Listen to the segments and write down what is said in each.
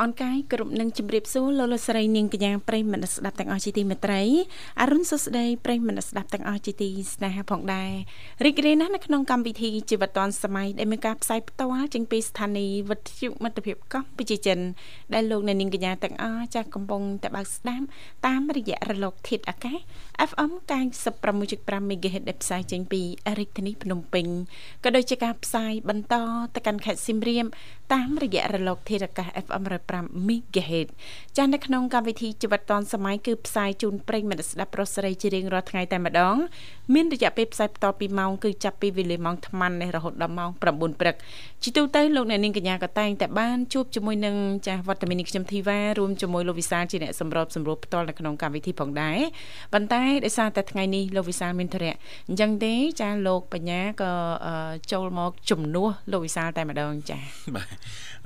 អនកាយគ្រប់នឹងជម្រាបសួរលោកលោកស្រីនាងកញ្ញាប្រិយមិត្តស្ដាប់ទាំងអស់ជាទីមេត្រីអរុនសុស្ដីប្រិយមិត្តស្ដាប់ទាំងអស់ជាទីស្នេហាផងដែររីករាយណាស់នៅក្នុងកម្មវិធីជីវិតឌွန်សម័យដែលមានការផ្សាយផ្ទាល់ចេញពីស្ថានីយ៍វិទ្យុមិត្តភាពកម្ពុជាចិនដែលលោកនាងកញ្ញាទាំងអស់ចាស់កំពុងតែបើកស្ដាប់តាមរយៈរលកធាតុអាកាស FM 96.5 MHz ដែលផ្សាយចេញពីរាជធានីភ្នំពេញក៏ដូចជាការផ្សាយបន្តទៅកាន់ខេត្តសៀមរាបតាមរយៈរលកធាតុអាកាស FM 105 MHz ចាស់នៅក្នុងកម្មវិធីជីវិតឌွန်សម័យគឺផ្សាយជូនប្រិយមិត្តស្ដាប់ប្រុសស្រីជារៀងរាល់ថ្ងៃតែម្ដងមានរយៈពេលផ្សាយបន្តពីម៉ោងគឺចាប់ពីវេលាម៉ោង8:00នេះរហូតដល់ម៉ោង9ព្រឹកជាទូទៅលោកអ្នកនាងកញ្ញាក៏តែងតែបានជួបជាមួយនឹងចាស់វត្តមាននេះខ្ញុំធីវ៉ារួមជាមួយលោកវិសាលជាអ្នកសម្របសម្រួលផ្ទាល់នៅក្នុងកម្មវិធីផងដែរប៉ុន្តែដោយសារតែថ្ងៃនេះលោកវិសាលមានធរៈអញ្ចឹងទេចាស់លោកបញ្ញាក៏ចូលមកជំនួសលោកវិសាលតែម្ដងចា៎បាទ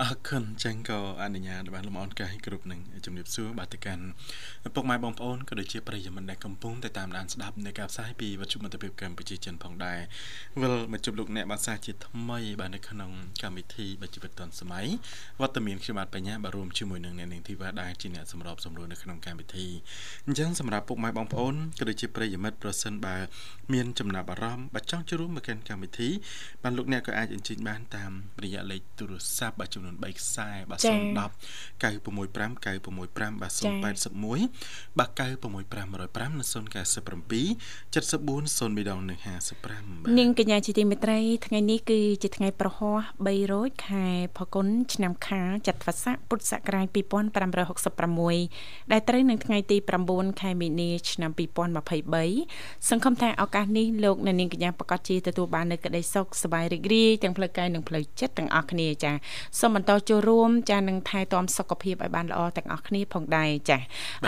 អរគុណចឹងក៏អនុញ្ញាតបានលំអរកាយគ្រប់នឹងជំរាបសួរបាទទៅកាន់ពុកម៉ែបងប្អូនក៏ដូចជាប្រិយមិត្តដែលកំពុងតែតាមដានស្ដាប់នៃការផ្សាយពីវិទ្យុមិត្តភាពកម្ពុជាចិនផងដែរវិលមកជួបលោកអ្នកបាសាជាថ្មីបាទនៅក្នុងកម្មវិធីបជីវិតឌុនសម័យវត្តមានខ្ញុំបាទបញ្ញាបាទរួមជាមួយនឹងអ្នកនាងធីវ៉ាដែលជាអ្នកសម្របសម្រួលនៅក្នុងកម្មវិធីអញ្ចឹងសម្រាប់ពុកម៉ែបងប្អូនក៏ដូចជាប្រិយមិត្តប្រសិនបើមានចំណាប់អារម្មណ៍បើចង់ចូលរួមមកកាន់កម្មវិធីបានលោកអ្នកក៏អាចអញ្ជើញបានតាមរយៈលេខទូរស័ព្ទបាទចំនួន3ខ្សែបាទ010 965 965បាទ081បាទ965 105និង097 74 0មីដងនិង55បាទនាងកញ្ញាជាទីមេត្រីថ្ងៃនេះគឺជាថ្ងៃប្រហោះ3រោចខែផល្គុនឆ្នាំខាលចត្វាស័កពុទ្ធសករាជ2566ដែលត្រូវនឹងថ្ងៃទី9ខែមីនាឆ្នាំ2023សង្ឃឹមថាឱកាសនេះលោកអ្នកនាងកញ្ញាប្រកាសជាទទួលបាននូវក្តីសុខសប្បាយរីករាយទាំងផ្លូវកាយនិងផ្លូវចិត្តទាំងអស់គ្នាចាសូមបន្តចូលរួមចានឹងថែទាំសុខភាពឲ្យបានល្អទាំងអស់គ្នាផងដែរចា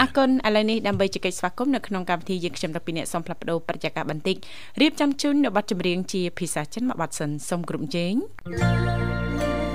អរគុណឥឡូវនេះដើម្បីជែកស្វាគមន៍នៅក្នុងកម្មវិធីយើងខ្ញុំតាពីអ្នកសូមផ្លាប់បដោប្រតិកម្មបន្តិចរៀបចំជូននៅប័ណ្ណចម្រៀងជាភាសាចិនមួយប័ណ្ណសិនសូមគ្រប់ជេង thank you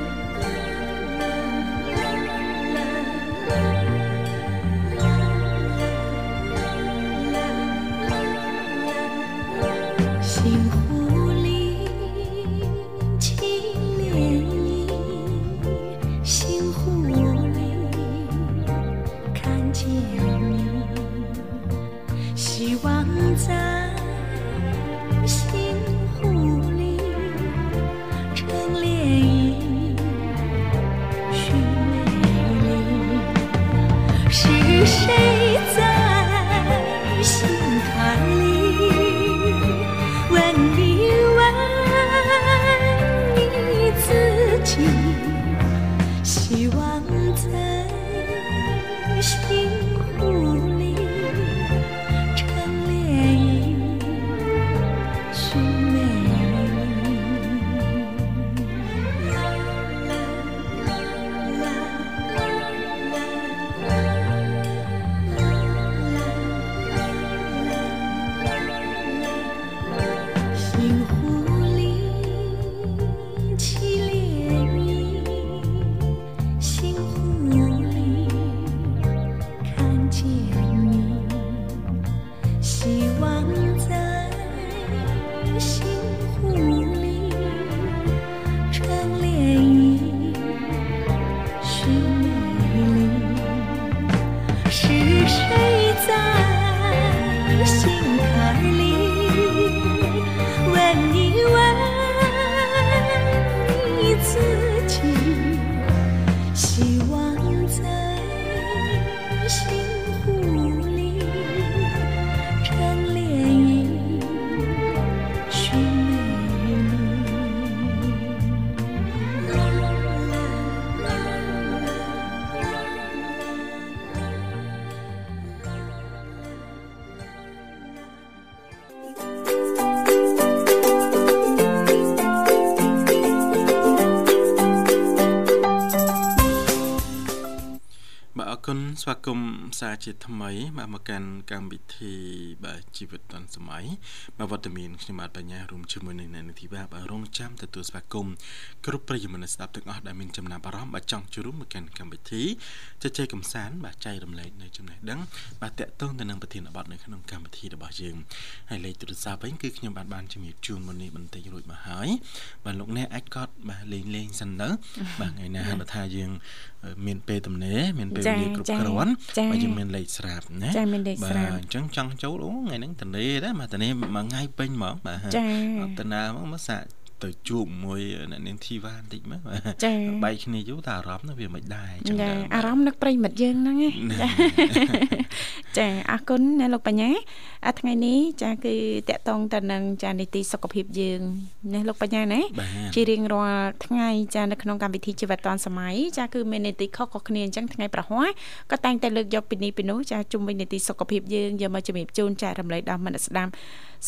shame. គុណស្វាគមន៍សាជាថ្មីមកមកកាន់កម្មវិធីបាទជីវិតឌុនសម័យមកវត្តមានខ្ញុំបាទបញ្ញារួមជាមួយនឹងអ្នកនាងធីវ៉ាបាទរងចាំទទួលស្វាគមន៍គ្រប់ប្រិយមិត្តស្ដាប់ទាំងអស់ដែលមានចំណាប់អារម្មណ៍បាទចង់ចូលរួមមកកាន់កម្មវិធីជជែកកម្សាន្តបាទចែករំលែកនៅចំណេះដឹងបាទតាក់ទងទៅនឹងប្រធានបទនៅក្នុងកម្មវិធីរបស់យើងហើយលេខទូរស័ព្ទវិញគឺខ្ញុំបាទបានជំរាបជូនមុននេះបន្តិចរួចមកហើយបាទលោកអ្នកអាចកត់បាទលេងលេងសិនទៅបាទថ្ងៃណាបើថាយើង មានពេលទំនេរមានពេលវេលាគ្រប់គ្រាន់បើយើងមានលេខស្រាប់ណាចាមានលេខស្រាប់អញ្ចឹងចង់ចូលអូថ្ងៃហ្នឹងទំនេរដែរមកទំនេរមួយថ្ងៃពេញហ្មងបាទចាតំណាហ្មងមកសាក់ ទៅជួបមួយអ្នកនាងធីវ៉ាបន្តិចមើលចាបែកគ្នាយូរតែអារម្មណ៍នោះវាមិនដែរអញ្ចឹងចាអារម្មណ៍នឹកប្រិមិត្តយើងហ្នឹងចាចាអរគុណណាលោកបញ្ញាអាថ្ងៃនេះចាគឺតកតងទៅនឹងចានីតិសុខភាពយើងណាលោកបញ្ញាណាជារៀងរាល់ថ្ងៃចានៅក្នុងកម្មវិធីជីវិតឌွန်សម័យចាគឺមាននីតិខុសៗគ្នាអញ្ចឹងថ្ងៃប្រហ័សក៏តែងតែលើកយកពីនេះពីនោះចាជុំវិញនីតិសុខភាពយើងយកមកជំរាបជូនចារំលែកដល់មិត្តស្ដាប់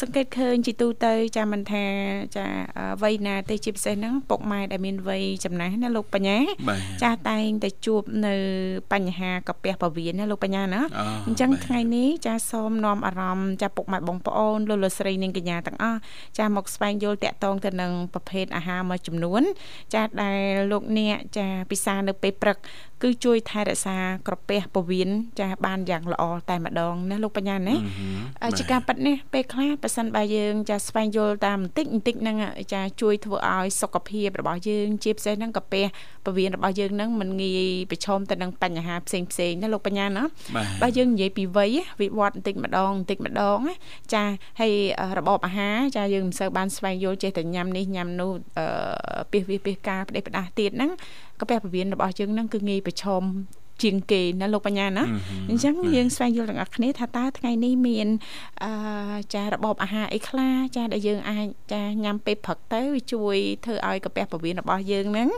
សង្កេតឃើញជាទូទៅចាមិនថាចាវ័យណាទេជាពិសេសហ្នឹងពុកម៉ែដែលមានវ័យចំណាស់ណាលោកបញ្ញាចាតែងតែជួបនៅបញ្ហាកាពះពវៀនណាលោកបញ្ញាណាអញ្ចឹងថ្ងៃនេះចាសូមនាំអារម្មណ៍ចាពុកម៉ែបងប្អូនលោកលោកស្រីនិងកញ្ញាទាំងអស់ចាមកស្វែងយល់តាក់ទងទៅនឹងប្រភេទអាហារមួយចំនួន ចាដែលលោកអ្នកចាពិសានៅពេលព្រឹក គឺជួយថែរក្សាក្រពះពវៀនចាបានយ៉ាងល្អតែម្ដងណាលោកបញ្ញាណាជាការប៉ັດនេះពេលខ្លះប៉ះសិនបើយើងចាស្វែងយល់តាមបន្តិចបន្តិចហ្នឹងចាជួយធ្វើឲ្យសុខភាពរបស់យើងជាពិសេសហ្នឹងក្រពះពវៀនរបស់យើងហ្នឹងមិនងាយប្រឈមទៅនឹងបញ្ហាផ្សេងផ្សេងណាលោកបញ្ញាណាបើយើងនិយាយពីវ័យវិវត្តបន្តិចម្ដងបន្តិចម្ដងចាហើយរបបអាហារចាយើងមិនសូវបានស្វែងយល់ចេះតែញ៉ាំនេះញ៉ាំនោះអឺពីសវាពីសការផ្ដេសផ្ដាស់ទៀតហ្នឹងកាពះពវៀនរបស់យើងហ្នឹងគឺងាយប្រឈមជាងគេណាលោកបញ្ញាណាអញ្ចឹងយើងស្វែងយល់ទាំងអស់គ្នាថាតើថ្ងៃនេះមានអឺចារបបអាហារអីខ្លះចាដែលយើងអាចចាញ៉ាំពេលព្រឹកទៅវាជួយធ្វើឲ្យកាពះពវៀនរបស់យើងហ្នឹង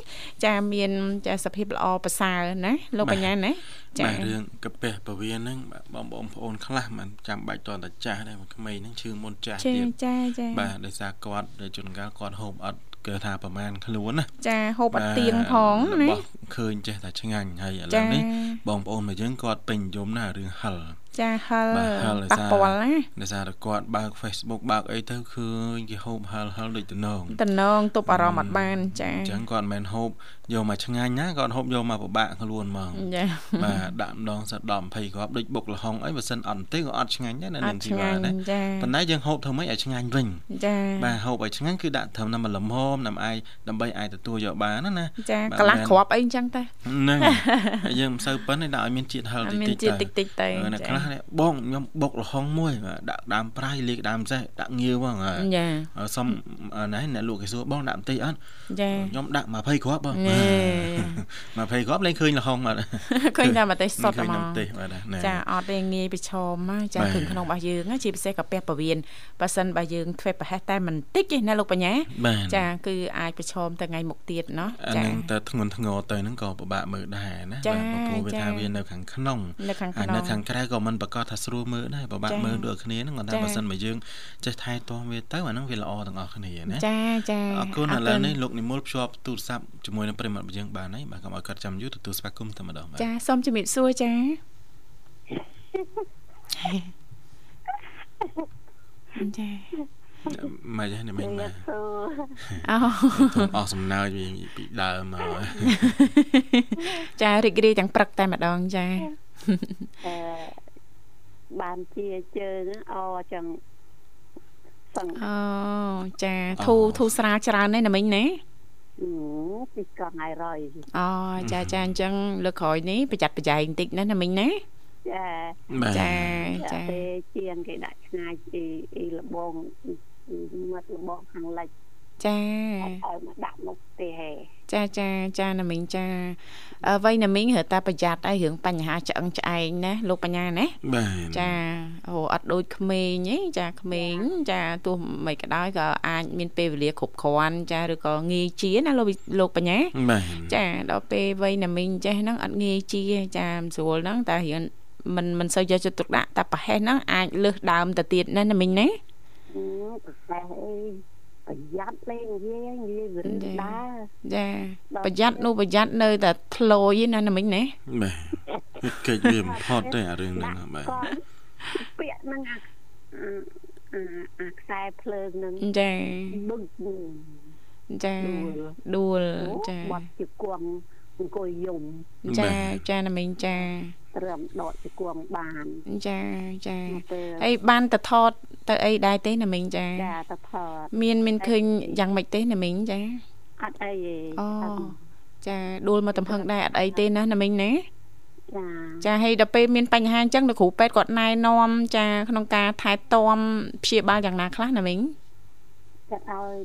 ចាមានចាសភាពល្អប្រសើរណាលោកបញ្ញាណាចាបាទរឿងកាពះពវៀនហ្នឹងបងបងប្អូនខ្លះមិនចាំបាច់តតែចាស់ដែរក្មេងហ្នឹងឈឺមុនចាស់ទៀតចាចាបាទដោយសារគាត់ជួនកាលគាត់ហូបអត់ គឺថាប្រហែលខ្លួនណាចាហូបអត់ទៀងផងណាឃើញចេះតែឆ្ងាញ់ហើយឥឡូវនេះបងប្អូនមកយើងគាត់ពេញនិយមណារឿងហិល ចាហិលប៉ះពាល់ណាដោយសារតែគាត់បើក Facebook បើកអីទៅឃើញគេហូបហិលហិលដូចតំណងតំណងទប់អារម្មណ៍អត់បានចាអញ្ចឹងគាត់មិនមែនហូបយកមកឆ្ងាញ់ណាគាត់ហូបយកមកពិបាកខ្លួនហ្មងចាបាទដាក់ម្ដងសិត10 20គ្រាប់ដូចបុកលហុងអីបើសិនអត់ទេក៏អត់ឆ្ងាញ់ដែរនៅនឹងជីវ៉ាណាប៉ុន្តែយើងហូបធ្វើម៉េចឲ្យឆ្ងាញ់វិញចាបាទហូបឲ្យឆ្ងាញ់គឺដាក់ត្រឹមតែមួយលំហមដើម្បីដើម្បីអាចទទួលយកបានណាចាកន្លះគ្រាប់អីអញ្ចឹងតែហ្នឹងហើយយើងមិនសូវប៉ិនទេដាក់ឲ្យមានជាតិហឹលតិចតិចទៅមានជាតិតិចតិចទៅនៅខ្លះបងខ្ញុំបុកលហុងមួយដាក់ដើមប្រៃលេខដើមសេះដាក់ងាវហ្មងចាសុំណែអ្នកលក់គេសួរបងដាក់បន្តិចអត់ចាខ្ញុំដាក់20គ្រាប់បង20គ្រាប់លេងឃើញលហុងបាទឃើញតែម្ទេសសុទ្ធហ្មងទេសបាទចាអត់ទេងាយប្រឈមចាគ្រឿងក្នុងរបស់យើងជាពិសេសកាពះពវៀនបើសិនបើយើងធ្វើប្រហែសតែបន្តិចទេណាលោកបញ្ញាចាគឺអាចប្រឈមទៅថ្ងៃមុខទៀតเนาะចាហ្នឹងតែធ្ងន់ធ្ងរទៅហ្នឹងក៏ពិបាកមើលដែរណាបាទព្រោះវាថាវានៅខាងក្នុងហើយនៅខាងក្រៅក៏មិន ប្រកាសថាស្រួលមើលដែរពិបាកមើលដូចគ្នាហ្នឹងគាត់ថាបើសិនបើយើងចេះថែទាំវាទៅអាហ្នឹងវាល្អទាំងអស់គ្នាណាចាចាអរគុណឥឡូវនេះលោកនិមលភ្ជាប់ទូរស័ព្ទជាមួយនឹងប្រិមត្តយើងបានហើយបាទកុំឲ្យគាត់ចាំយូរទទួលស្វាគមន៍តែម្ដងចាសូមជំរាបសួរចាចាមកយ៉ាងនេះមិញបាទអូអស់សំណើចពីដើមមកចារីករាយទាំងព្រឹកតែម្ដងចាអឺ បានជាជើងអចឹងសឹងអូចាធូធូស្រាលច្រើនណាស់ណាមិញណាពីកងហើយរយអូចាចាអញ្ចឹងលើក្រោយនេះប្រយ័ត្នប្រយែងបន្តិចណាណាមិញណាចាចាចាទេជាងគេដាក់ឆ្ងាយពីអីលបងមាត់លបងខាងលិចចាឲ្យមកដាក់មុខទេហេ ចាចាចាណាមីងចាអ្វីណាមីងរត់តែប្រយ័ត្នឯរឿងបញ្ហាឆ្អឹងឆ្អែងណាលោកបញ្ញាណាបាទចាអូអត់ដូចក្មេងទេចាក្មេងចាទោះមិនក៏ដោយក៏អាចមានពេលវេលាគ្រប់គ្រាន់ចាឬក៏ងាយជាណាលោកលោកបញ្ញាបាទចាដល់ពេលវ័យណាមីងចេះហ្នឹងអត់ងាយជាចាមិនស្រួលហ្នឹងតែរៀងមិនមិនសូវយកចិត្តទុកដាក់តែប្រហែសហ្នឹងអាចលើសដើមទៅទៀតណាណាមីងណាប្រហែសអី ប្រយ័ត្នលេងនិយាយនិយាយវិនដែរចាប្រយ័ត្ននោះប្រយ័ត្ននៅតែធ្លោយណាណាមិញណាបាទកិច្ចវាបំផុតទេអារឿងហ្នឹងបាទពាក្យហ្នឹងអាអាខ្សែភ្លើងហ្នឹងចាបឹកចាដួលចាបាត់ជាគង់អង្គុយយំចាចាណាមីងចា ត្រឹមដកជាគង់បានចាចាអីបានទៅថតទៅអីដែរទេណាមីងចាចាទៅថតមានមានឃើញយ៉ាងម៉េចទេណាមីងចាអត់អីទេអូចាដួលមកទំហឹងដែរអត់អីទេណាណាមីងណាចាចាហើយដល់ពេលមានបញ្ហាអញ្ចឹងលោកគ្រូពេទ្យគាត់ណែនាំចាក្នុងការថែទាំព្យាបាលយ៉ាងណាខ្លះណាមីងគាត់ឲ្យ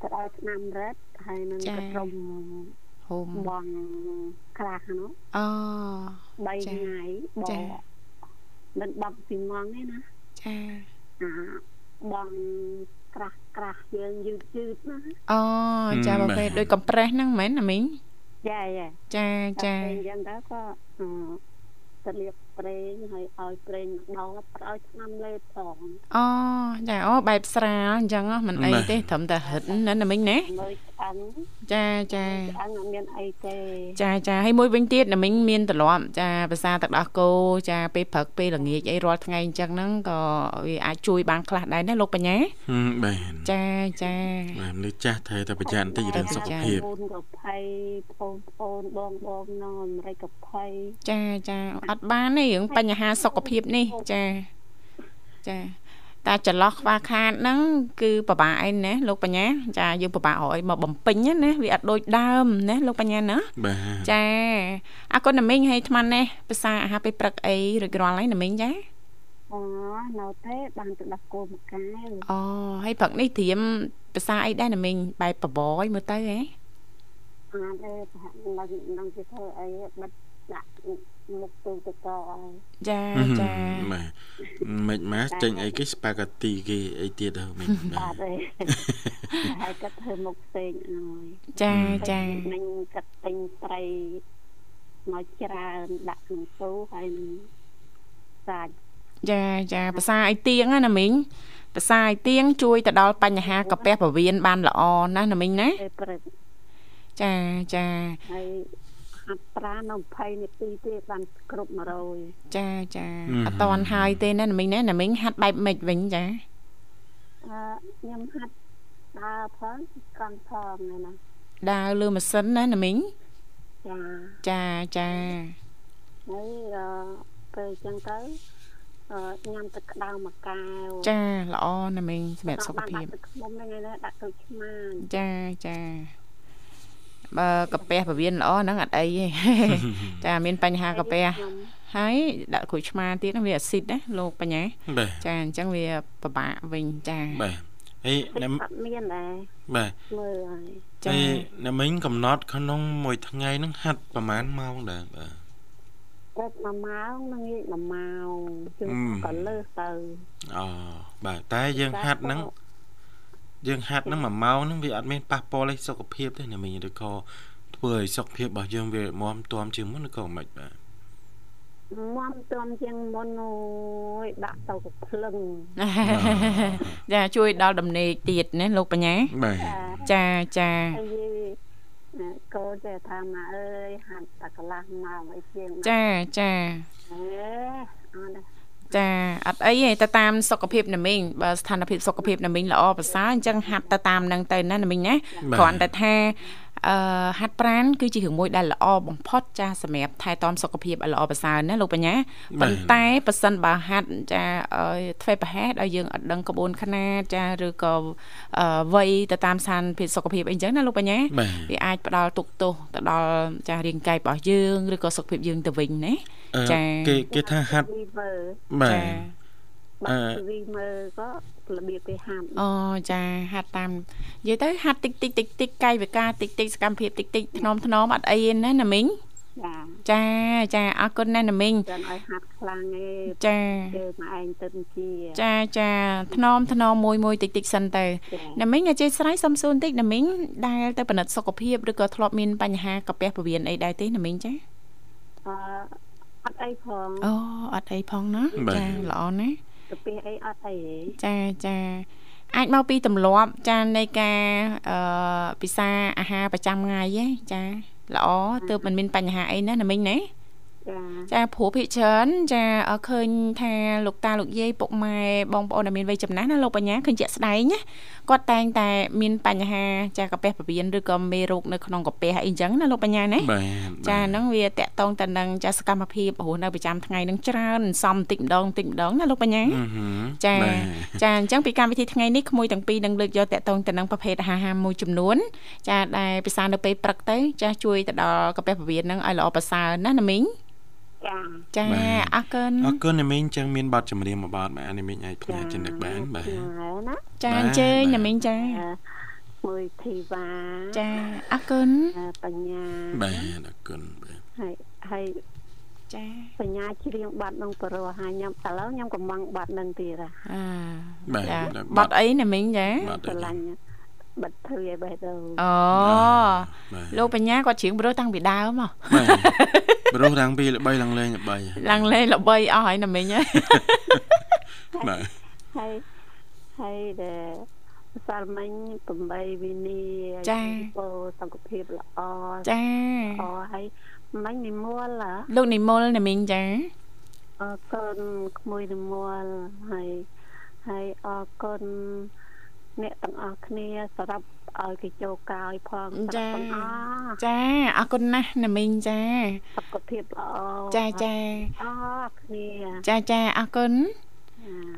គាត់ឲ្យឆ្នាំរ៉េតហើយនឹងក្រុមហូមបងខ្លះនោះអូ 3ថ្ងៃបងមិនបងពីម៉ងទេណាចាអាបងក្រាស់ក្រាស់យើងយឺតយឺតណាអូចាប្រភេទដូចកំប្រេសហ្នឹងមែនណាមីងចាចាចាអញ្ចឹងទៅក៏ទៅលាបប្រេងហើយឲ្យប្រេងម្ដងផ្ដល់ឆ្នាំលេបផងអូចាអូបែបស្រាលអញ្ចឹងមិនអីទេត្រឹមតែហិតណាណាមិញណាមើលឆ្អឹង ចាចាឆ្អឹងអត់មានអីទេចាចាហើយមួយវិញទៀតណាមិញមានទម្លាប់ចាភាសាទឹកដោះគោចាពេលព្រឹកពេលល្ងាចអីរាល់ថ្ងៃអញ្ចឹងហ្នឹងក៏វាអាចជួយបានខ្លះដែរណាលោកបញ្ញាបាទចាចាបាទមនុស្សចាស់ត្រូវតែប្រយ័ត្នតិចរឿងសុខភាពបងក៏ភ័យបងប្អូនបងបងនៅអាមេរិកក៏ភ័យចាចាអត់បានទេរឿងបញ្ហាសុខភាពនេះចាចា តែចន្លោះខ្វះខាតហ្នឹងគឺពិបាកឯណាលោកបញ្ញាចាយើងពិបាករកអីមកបំពេញណាវាអត់ដូចដើមណាលោកបញ្ញាណាបាទចាអរគុណណាមីងឲ្យថ្មនេះភាសាអាហារពេលព្រឹកអីរួចរាល់ហើយណាមីងចាអូនៅទេបានទៅដល់គោមកកែវអូហើយព្រឹកនេះត្រៀមភាសាអីដែរណាមីងបែបបបយមើលទៅហ៎អត់ទេប្រហែលនឹងនឹងគេធ្វើអីបិទដាក់មុខទូទៅកឲ្យចាចាបាទ មិនមកចេញអីគេស្ប៉ាហ្គាទីគេអីទៀតហ៎មិនបាទទេហើយគាត់ធ្វើមុខផ្សេងឲ្យចាចានឹងគាត់ទិញត្រីមកច្រើនដាក់ក្នុងទូហើយនឹងសាច់ចាចាភាសាអីទៀងណាមីងភាសាអីទៀងជួយទៅដល់បញ្ហាកាពះពវៀនបានល្អណាណាមីងណាចាចាហើយ ហាត់ប្រានៅ20នាទីទេបានគ្រប់100ចាចាអត់តន់ហើយទេណាណាមីងណាណាមីងហាត់បែបម៉េចវិញចាអឺខ្ញុំហាត់ដើរផងកង់ផងណាដើរលើម៉ាស៊ីនណាណាមីងចាចាចាហើយអឺពេលអញ្ចឹងទៅអឺញ៉ាំទឹកក្តៅមួយកែវចាល្អណាមីងសម្រាប់សុខភាពទឹកខ្មុំហ្នឹងឯងដាក់ទៅឆ្មាចាចា បើកាពះពវៀនល្អហ្នឹងអត់អីទេចាមានបញ្ហាកាពះហើយដាក់ក្រូចឆ្មាទៀតហ្នឹងវាអាស៊ីតណាលោកបញ្ញាចាអញ្ចឹងវាពិបាកវិញចាបាទអីណាំមានដែរបាទមើលហើយចាណាមិញកំណត់ ក្នុងមួយថ្ងៃហ្នឹងហាត់ប្រហែលម៉ោងដែរបាទគាត់មួយម៉ោងនឹងងាកមួយម៉ោងជឿក៏លើសទៅអូបាទតែយើងហាត់ហ្នឹង យើងហាត់ហ្នឹងមួយម៉ោងហ្នឹងវាអត់មានប៉ះពាល់ឲ្យសុខភាពទេណាមីងឬក៏ធ្វើឲ្យសុខភាពរបស់យើងវាមាំទាំជាងមុនឬក៏មិនបាទមាំទាំជាងមុនអូយដាក់ទៅកភ្លឹងចាជួយដល់ដំណេកទៀតណាលោកបញ្ញាបាទចាចាកូនតែថាមកអើយហាត់តែកន្លះម៉ោងអីជាងចាចាអេអត់ ចាអត់អីទេទៅតាមសុខភាពណាមីងបើស្ថានភាពសុខភាពណាមីងល្អប្រសើរអញ្ចឹងហាត់ទៅតាមនឹងទៅណាណាមីងណាគ្រាន់តែថាអឺ ហាត់ប្រាណគឺជារឿងមួយដែលល្អបំផុតចាសម្រាប់ថែទាំសុខភាពឲ្យល្អប្រសើរណាលោកបញ្ញាប៉ុន្តែប៉ះសិនបើហាត់ចាធ្វើប្រហែសឲ្យយើងអត់ដឹងក្បួនខ្នាតចាឬក៏វ័យទៅតាមស្ថានភាពសុខភាពអីចឹងណាលោកបញ្ញាវាអាចផ្ដល់ទុកទោសទៅដល់ចារាងកាយរបស់យើងឬក៏សុខភាពយើងទៅវិញណាចាគេគេថាហាត់បាទ អឺវីមើលក៏របៀបគេហាត់អូចាហាត់តាមនិយាយទៅហាត់តិចតិចតិចតិចកាយវិការតិចតិចសកម្មភាពតិចតិចថ្នមថ្នមអត់អីណាណាមីងចាចាអរគុណណាស់ណាមីងចាំឲ្យហាត់ខ្លាំងឯងចាគឺមកឯងទៅជាចាចាថ្នមថ្នមមួយមួយតិចតិចសិនទៅណាមីងអចេស្រ័យសំសួរបន្តិចណាមីងដែលទៅពិនិត្យសុខភាពឬក៏ធ្លាប់មានបញ្ហាកាពះពោះវៀនអីដែរទេណាមីងចាអឺអត់អីផងអូអត់អីផងណាចាល្អណាស់ កាពះអីអត់អីចាចាអាចមកពីទម្លាប់ចានៃការអឺពិសាអាហារប្រចាំថ្ងៃហ៎ចាល្អទើបមិនមានបញ្ហាអីណាណាមិញណា ចចាចាព្រោះភិកច្រើនចាឃើញថាលោកតាលោកយាយពុកម៉ែបងប្អូនដែលមានវ័យចំណាស់ណាលោកបញ្ញាឃើញជាក់ស្ដែងណាគាត់តែងតែមានបញ្ហាចាកាពះពវៀនឬក៏មេរោគនៅក្នុងកាពះអីចឹងណាលោកបញ្ញាណាចាហ្នឹងវាតកតងទៅនឹងចាសកម្មភាពរស់នៅប្រចាំថ្ងៃនឹងច្រើនសំតិចម្ដងតិចម្ដងណាលោកបញ្ញាចាចាអញ្ចឹងពីកម្មវិធីថ្ងៃនេះក្មួយទាំងពីរនឹងលើកយកតកតងទៅនឹងប្រភេទអាហារមួយចំនួន ចាដែលពិសានៅពេលព្រឹកទៅចាជួយទៅដល់កាពះពវៀនហ្នឹងឲ្យល្អប្រសើរណាណាមីង ចាចាអរគុណអរគុណណាមីងចឹងមានបទចម្រៀងមួយបទបាទណាមីងអាចផ្ញើចិនដឹកបានបាទណាចាអញ្ជើញណាមីងចាមួយធីវ៉ាចាអរគុណបញ្ញាបាទអរគុណបាទហើយហើយចាបញ្ញាច្រៀងបាត់នឹងបរោះហើយខ្ញុំឥឡូវខ្ញុំកំងបាត់នឹងទៀតអាបាទបាត់អីណាមីងចាស្រឡាញ់បាត់ធ្វើឲ្យបេះដូងអូលោកបញ្ញាគាត់ច្រៀងបរោះតាំងពីដើមហ៎ប រោះតាំងពីល្បីឡើងលេងល្បីឡើងលេងល្បីអស់ហើយណាមីងហើយបាទហើយហើយដែលសាលមិញ8វិនីចាពោសុខភាពល្អចាអូហើយមិញនិមលលោកនិមលណាមីងចាអរគុណក្មួយនិមលហើយហើយអរគុណអ្នកទាំងអស់គ្នាសម្រាប់ ឲ្យគេចូលកោយផងចាចាអរគុណណាស់ណាមីងចាសុខភាពល្អចាចាអរគ្នាចាចាអរគុណ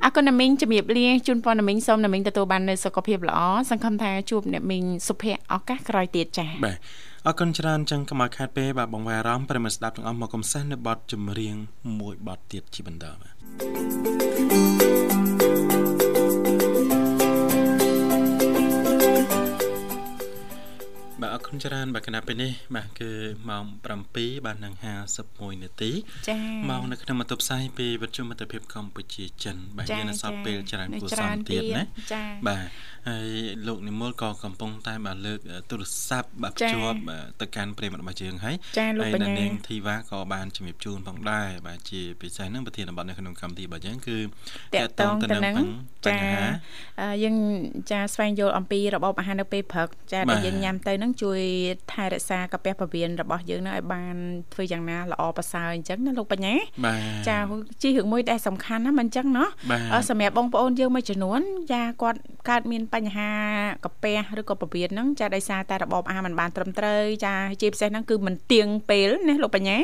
អរគុណណាមីងជំរាបលាជូនពរណាមីងសូមណាមីងទទួលបាននូវសុខភាពល្អសង្ឃឹមថាជួបអ្នកមីងសុភ័ក្រឱកាសក្រោយទៀតចា៎បាទអរគុណច្រើនចឹងកុំឲ្យខាតពេលបាទបងវាអារម្មណ៍ប្រិមស្ដាប់ទាំងអស់មកកំសាន្តនៅបទចម្រៀងមួយបទទៀតជាបន្តបាទ គុណច្រើនបាទគណៈពេលនេះបាទគឺម៉ោង7បាទនឹង51នាទីចា៎ម៉ោងនៅក្នុងបន្ទប់ផ្សាយពីវិទ្យុមិត្តភាពកម្ពុជាចិន បាទយើងនៅសល់ពេលច្រើនគួរសមទៀតណាបាទហើយលោកនិមលក៏កំពុងតែបាទលើកទូរស័ព្ទបាទភ្ជាប់ទៅកាន់ប្រិមត្តរបស់យើងហើយហើយនៅនាងធីវ៉ាក៏បានជំរាបជូនផងដែរបាទជាពិសេសនឹងប្រធានបទនៅក្នុងកម្មវិធីរបស់យើងគឺតកតងទៅនឹងចាយើងចាស្វែងយល់អំពីរបបអាហារនៅពេលព្រឹកចាដែលយើងញ៉ាំទៅនឹងជួយជួយថែរក្សាកាពះពោះវៀនរបស់យើងនឹងឲ្យបានធ្វើយ៉ាងណាល្អប្រសើរអញ្ចឹងណាលោកបញ្ញាចាជីរឿងមួយដែលសំខាន់ណាមិនអញ្ចឹងណោះសម្រាប់បងប្អូនយើងមួយចំនួនចាគាត់កើតមានបញ្ហាកាពះឬក៏ពោះវៀនហ្នឹងចាដោយសារតែរបបអាហារមិនបានត្រឹមត្រូវចាជាពិសេសហ្នឹងគឺមិនទៀងពេលណាលោកបញ្ញា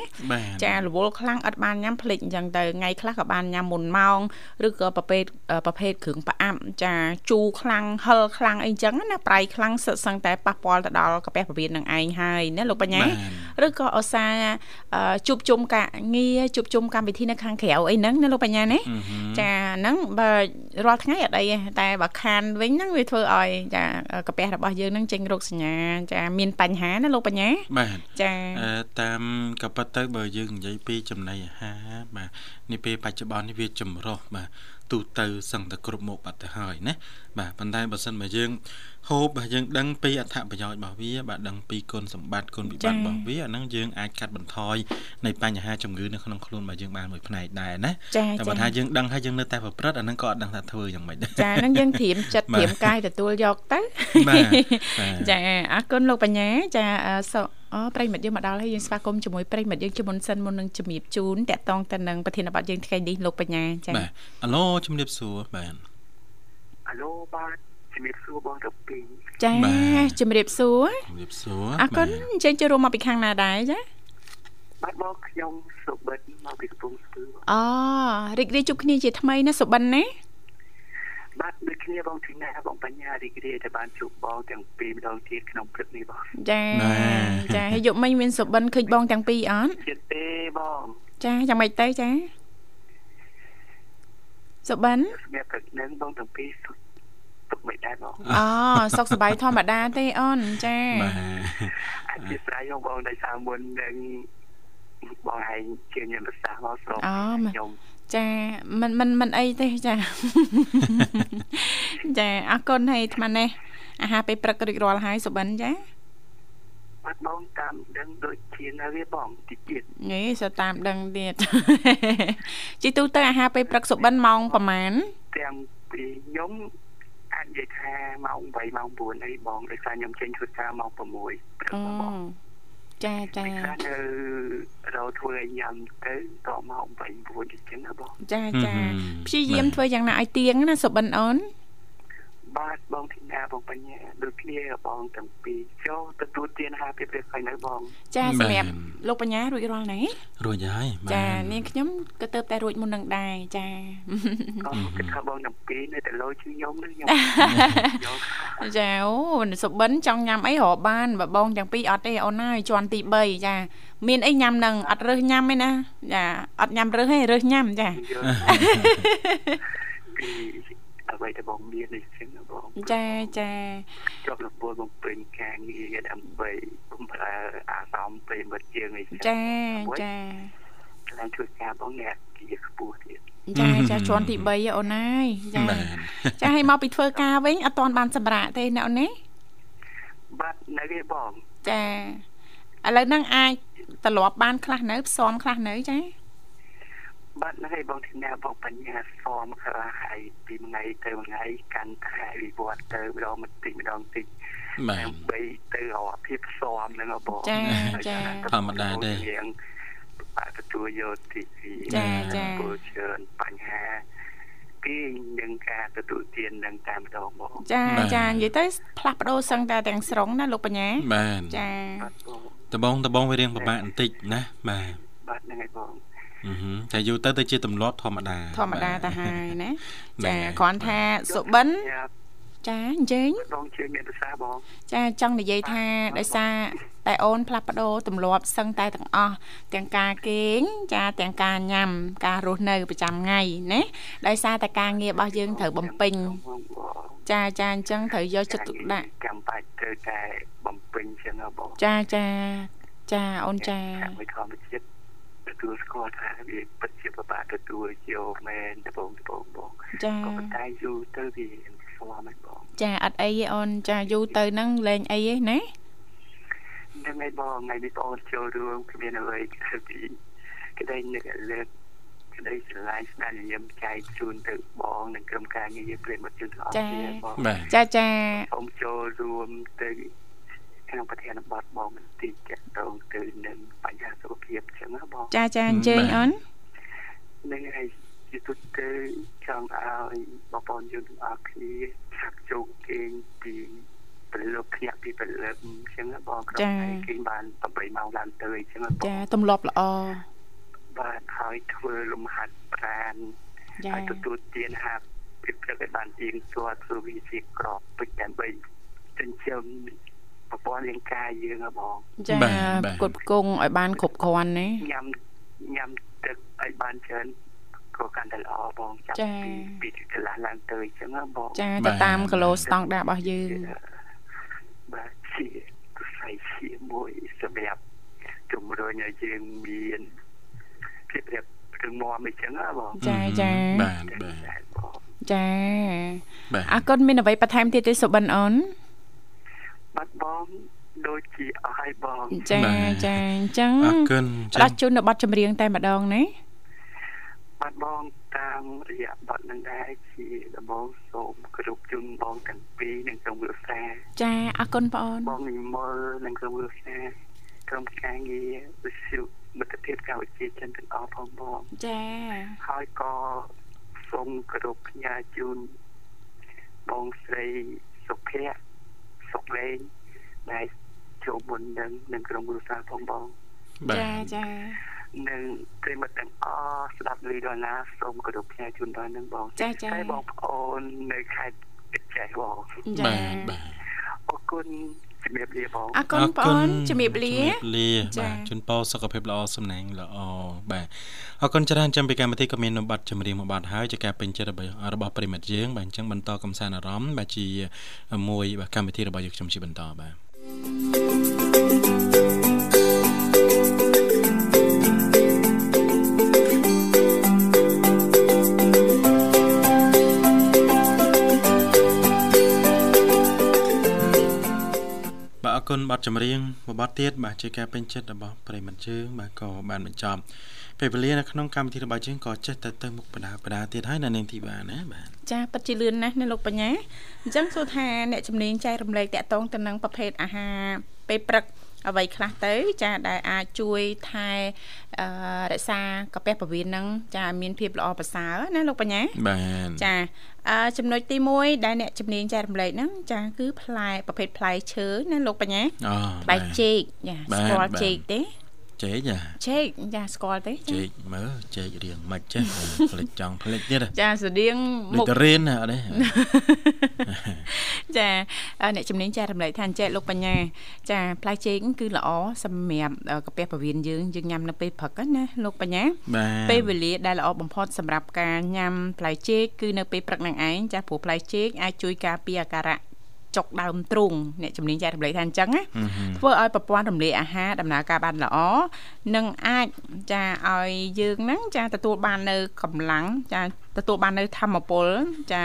ចារវល់ខ្លាំងឥតបានញ៉ាំភ្លេចអញ្ចឹងទៅថ្ងៃខ្លះក៏បានញ៉ាំមុនម៉ោងឬក៏ប្រភេទប្រភេទគ្រឿងផ្អាប់ចាជូរខ្លាំងហឹលខ្លាំងអីអញ្ចឹងណាប្រៃខ្លាំងសិតសឹងតែប៉ះពាល់ទៅដល់កាពះពវៀននឹងឯងហើយណាលោកបញ្ញាឬក៏អសាជួបជុំការងារជួបជុំកម្មវិធីនៅខាងក្រៅអីហ្នឹងណាលោកបញ្ញាណាចាហ្នឹងបើរាល់ថ្ងៃអត់អីតែបើខានវិញហ្នឹងវាធ្វើឲ្យចាកាពះរបស់យើងហ្នឹងចេញរោគសញ្ញាចាមានបញ្ហាណាលោកបញ្ញាបាទចាតាមក៏ប៉ុន្តែបើយើងនិយាយពីចំណីអាហារបាទនេះពេលបច្ចុប្បន្ននេះវាចម្រុះបាទទូទៅសឹងតែគ្រប់មុខបាត់ទៅហើយណាបាទប៉ុន្តែបើសិនបើយើងហូបបាទយើងដឹងពីអត្ថប្រយោជន៍របស់វា បាទដឹងពីគុណសម្បត្តិគុណវិបត្តិរបស់វាអាហ្នឹងយើងអាចកាត់បន្ថយនៃបញ្ហាជំងឺនៅក្នុងខ្លួនរបស់យើងបានមួយផ្នែកដែរណាតែបើថាយើងដឹងហើយយើងនៅតែប្រព្រឹត្តអាហ្នឹងក៏អត់ដឹងថាធ្វើយ៉ាងម៉េចដែរចាហ្នឹងយើងត្រៀមចិត្តត្រៀមកាយទទួលយកទៅចាអរគុណលោកបញ្ញាចាសុអូប្រិមិត្តយើងមកដល់ហើយយើងស្វាគមន៍ជាមួយប្រិមិត្តយើងជាមុនសិនមុននឹងជំរាបជូនតកតងទៅនឹងប្រធានបទយើងថ្ងៃនេះលោកបញ្ញាចាបាទអាឡូជំរាបសួរបាទ អាឡូបាទជំរាបសួរបងតាពីចាជំរាបសួរជំរាបសួរអរគុណអញ្ចឹងចូលរួមមកពីខាងណាដែរចាបាទបងខ្ញុំសុបិនមកពីកំពង់ស្ពឺអូរីករាយជួបគ្នាជាថ្មីណាសុបិនណាបាទដូចគ្នាបងធីណាបងបញ្ញារីករាយដែលបានជួបបងទាំងពីរម្ដងទៀតក្នុងព្រឹកនេះបងចាចាហើយយកមិញមានសុបិនឃើញបងទាំងពីរអត់ចិត្តទេបងចាយ៉ាងម៉េចទៅចាសុបិនស្មារតីនឹងបងទាំងពីរសុខទុក មិនដែរបងអូសុខសប្បាយធម្មតាទេអូនចាបាទអធិស្ឋានបងដោយសារមុននឹងបងឯងជាញភាសាមកស្រុកខ្ញុំចាមិនមិនមិនអីទេចាចាអរគុណហើយអាត្មានេះអាហារពេលព្រឹករួចរាល់ហើយសុបិនចាបាត់បងតាមដឹងដូចជានៅវាបងតិចទៀតនេះសតាមដឹងទៀតជីទូទៅអាហារពេលព្រឹកសុបិនម៉ោងប្រហែលទាំងពីខ្ញុំអាច និយាយថាម៉ោង8ម៉ោង9អីបងដោយសារខ្ញុំចេញធ្វើការម៉ោង6ព្រឹកបងចាចាខ្លះនៅរោធ្វើឲ្យញ៉ាំទៅតមក8 9អញ្ចឹងណាបងចាចាហឹមព្យាយាមបាទធ្វើយ៉ាងណាឲ្យទៀងណាសុបិនអូន បាទបងធីណាបងបញ្ញាដូចគ្នាបងទាំងពីរចូលទទួលទានអាហារពីព្រះខៃនៅបង ចាសម្រាប់បាទលោកបញ្ញារួចរាល់ណារួចហើយបាទចានាងខ្ញុំក៏ទៅតែរួចមុននឹងដែរចាអូគិតថាបងទាំងពីរនៅតែលោជឿខ្ញុំនឹងខ្ញុំយកចាអូសុបិនចង់ញ៉ាំអីរកបានបើបងទាំងពីរអត់ទេអូនហើយជាន់ទី3ចាមានអីញ៉ាំនឹងអត់រើសញ៉ាំទេណាចាអត់ញ៉ាំរើសទេរើសញ៉ាំចាយកពី អ្វីដែលបងមាននេះចឹងណាបងចាចាជាប់លពលបងពេញការងារដើម្បីបំរើអារម្មណ៍ពេលមិត្តជាងនេះចាចាឡើងជួយការបងអ្នកជាខ្ពស់ទៀតចាចាជាន់ទី3ហ៎អូនហើយចាបាទចាឲ្យមកពីធ្វើការវិញអត់ទាន់បានសម្រាកទេណាអូនណាបាទនៅគេបងចាឥឡូវហ្នឹងអាចត្រឡប់បានខ្លះនៅផ្សំខ្លះនៅចា បាទនៅគេបងទីណាបងបញ្ញាហ្វមខ្លះហើយពីថ្ងៃទៅថ្ងៃកាន់តែវិវត្តទៅម្ដងបន្តិចម្ដងបន្តិចបាទដើម្បីទៅរកភាពផ្សំហ្នឹងហ៎បងចាចាធម្មតាទេរៀងបាទទទួលយកទីពីចាចាពលច្រើនបញ្ហាពីនឹងការទទួលទាននឹងតាមម្ដងបងចាបាទចានិយាយទៅផ្លាស់ប្ដូរសឹងតែទាំងស្រុងណាលោកបញ្ញាបាទចាបាទបងដបងដបងវារៀងពិបាកបន្តិចណាបាទបាទហ្នឹងហើយបងអឺហឺ តែយូរទៅទៅជាទម្លាប់ធម្មតាធម្មតាទៅហើយណាបាទចាគ្រាន់ថាសុបិនញ៉ាំចាអញ្ជើញបងជឿមានភាសាបងចាចង់និយាយថាដោយសារតែអូនផ្លាស់ប្ដូរទម្លាប់សឹងតែទាំងអស់ទាំងការគេងចាទាំងការញ៉ាំការរស់នៅប្រចាំថ្ងៃណាដោយសារតែការងាររបស់យើងត្រូវបំពេញបងបងចាចាអញ្ចឹងត្រូវយកចិត្តទុកដាក់ចាំបាច់ត្រូវតែបំពេញចឹងហ៎បងចាចាចាអូនចាមួយធម្មជាតិ ទទួលស្គាល់ថាវាពិតជាពិបាកទទួលយកមែនដបងដបងបងចាក៏ប៉ុន្តែយូរទៅវាស្វាមហ្នឹងបងចាអត់អីទេអូនចាយូរទៅហ្នឹងលែងអីទេណាហ្នឹងហើយបងថ្ងៃនេះបងចូលរួមគ្មានអ្វីគឺពីក្តីនឹកលើកក្តីស្រឡាញ់ស្នាមញញឹមចែកជូនទៅបងនិងក្រុមការងារប្រិយមិត្តជនទាំងអស់គ្នាបងបាទចាចាសូមចូលរួមទៅ ក្នុងប្រធានបទបងបន្តិចចាក់តងទៅនឹងបញ្ហាសុខភាពចឹងណាបងចាចាអញ្ជើញអូននឹងហើយជាទូទៅចង់ឲ្យបងប្អូនយើងទាំងអស់គ្នាឆាប់ចូលគេងពីព្រលឹកភ្ញាក់ពីព្រលឹកចឹងណាបងក្រុមតែគេងបាន8ម៉ោងឡើងទៅអញ្ចឹងណាបងចាទម្លាប់ល្អបាទហើយធ្វើលំហាត់ប្រាណចាហើយទទួលទានអាហារពីព្រឹកឲ្យបានទៀងទាត់ធ្វើវាជាក្របពេញដើម្បីចិញ្ចឹម ប្រព័ន្ធរាងកាយយើងហ៎បងចាបាទបាទផ្គត់ផ្គង់ឲ្យបានគ្រប់គ្រាន់ណាញ៉ាំញ៉ាំទឹកឲ្យបានច្រើនក៏កាន់តែល្អបងចាប់ចាពីពីកន្លះឡើងទៅអញ្ចឹងណាបងចាបាទៅទតាមគីឡូស្តង់ដាររបស់យើងបាទជាខ្សែជាមួយសម្រាប់ជំរុញឲ្យយើងមានភាពរៀបរឹងមាំអញ្ចឹងណាបងចាចាបាទបាទតែបងចាបាទអរគុណមានអ្វីបន្ថែមទៀតទេសុបិនអូន បាត់បងដូចជាអស់ហើយបងចាបាទចាអញ្ចឹងអរគុណផ្ដោះជូននៅប័ណ្ណចម្រៀងតែម្ដងណាបាត់បងតាមរយៈបទនឹងដែរជាដំបូងសូមគោរពជូនបងទាំងពីរនិងក្រុមគ្រួសារចាអរគុណបងអូនបងនិមលនិងក្រុមគ្រួសារក្រុមការងារវិទ្យុមិត្តភាពកម្ពុជាចិនទាំងអស់ផងបងចាហើយក៏សូមគោរពផ្ញើជូនបងស្រីសុភ័ក្រ សុកលេងដែលចូលមុននឹងនឹងក្រុមគ្រួសារផងបងបាទចាចានិងប្រិមត្តទាំងអស់ស្ដាប់លីដុល្លារសូមគោរពផ្ញើជូនដល់នឹងបងចាចាតែបងប្អូននៅខេត្តកញ្ចេះបងចាបាទបាទអរគុណ ជំរាបលាបងអរគុណបងអូនជំរាបលាជំរាបលាចាបាទជូនពរសុខភាពល្អសំណាងល្អបាទអរគុណច្រើនចាំពីកម្មវិធីក៏មាននៅប័ណ្ណចម្រៀងមួយប័ណ្ណហើយជាការពេញចិត្តរបស់របស់ប្រិមិត្តយើងបាទអញ្ចឹងបន្តកំសាន្តអារម្មណ៍បាទជាមួយបាទកម្មវិធីរបស់យើងខ្ញុំជាបន្តបាទបាទ គុណប័ណ្ណចម្រៀងមួយប័ណ្ណទៀតបាទជាការពេញចិត្តរបស់ប្រិមិត្តយើងបាទក៏បានបញ្ចប់ពេលវេលានៅក្នុងកម្មវិធីរបស់យើងក៏ចេះតែទៅមុខបដាបដាទៀតហើយនៅនាងធីបាណាបាទចាពិតជាលឿនណាស់ណាលោកបញ្ញាអញ្ចឹងសួរថាអ្នកជំនាញចែករំលែកតាក់ទងទៅនឹងប្រភេទអាហារពេលព្រឹក អ្វីខ្លះទៅ ចាដែលអាចជួយថែអឺរក្សាកាពះពវៀនហ្នឹងចាមានភាពល្អប្រសើរណាលោកបញ្ញាបាទចាអឺចំណុចទី1ដែលអ្នកជំនាញចែករំលែកហ្នឹងចាគឺផ្លែប្រភេទផ្លែឈើណាលោកបញ្ញាអូផ្លែចេកចាស្គាល់ចេកទេ ចេកចាចេកចាស្គាល់ទេចេកមើលចេករៀងមិនចេះផ្លេចចង់ផ្លេចទៀតហ៎ចាស្តៀងដូចមុខតរៀនណាអត់ទេចាអ្នកជំនាញចែករំលែកថាអញ្ចេះលោកបញ្ញាចាផ្លែចេកគឺល្អសម្រាប់កាពះពវៀនយើងយើងញ៉ាំនៅពេលព្រឹកណាលោកបញ្ញាបាទពេលវេលាដែលល្អបំផុតសម្រាប់ការញ៉ាំផ្លែចេកគឺនៅពេលព្រឹកនឹងឯងចាព្រោះផ្លែចេកអាចជួយការពារអាការៈ ចុកដើមទ្រូងអ្នកជំនាញចែករំលែកថាអញ្ចឹងណាហឹមហឹមធ្វើឲ្យប្រព័ន្ធរំលាយអាហារដំណើរការបានល្អនិងអាចចាឲ្យយើងហ្នឹងចាទទួលបាននៅកម្លាំងចាទទួលបាននៅធម្មពលចា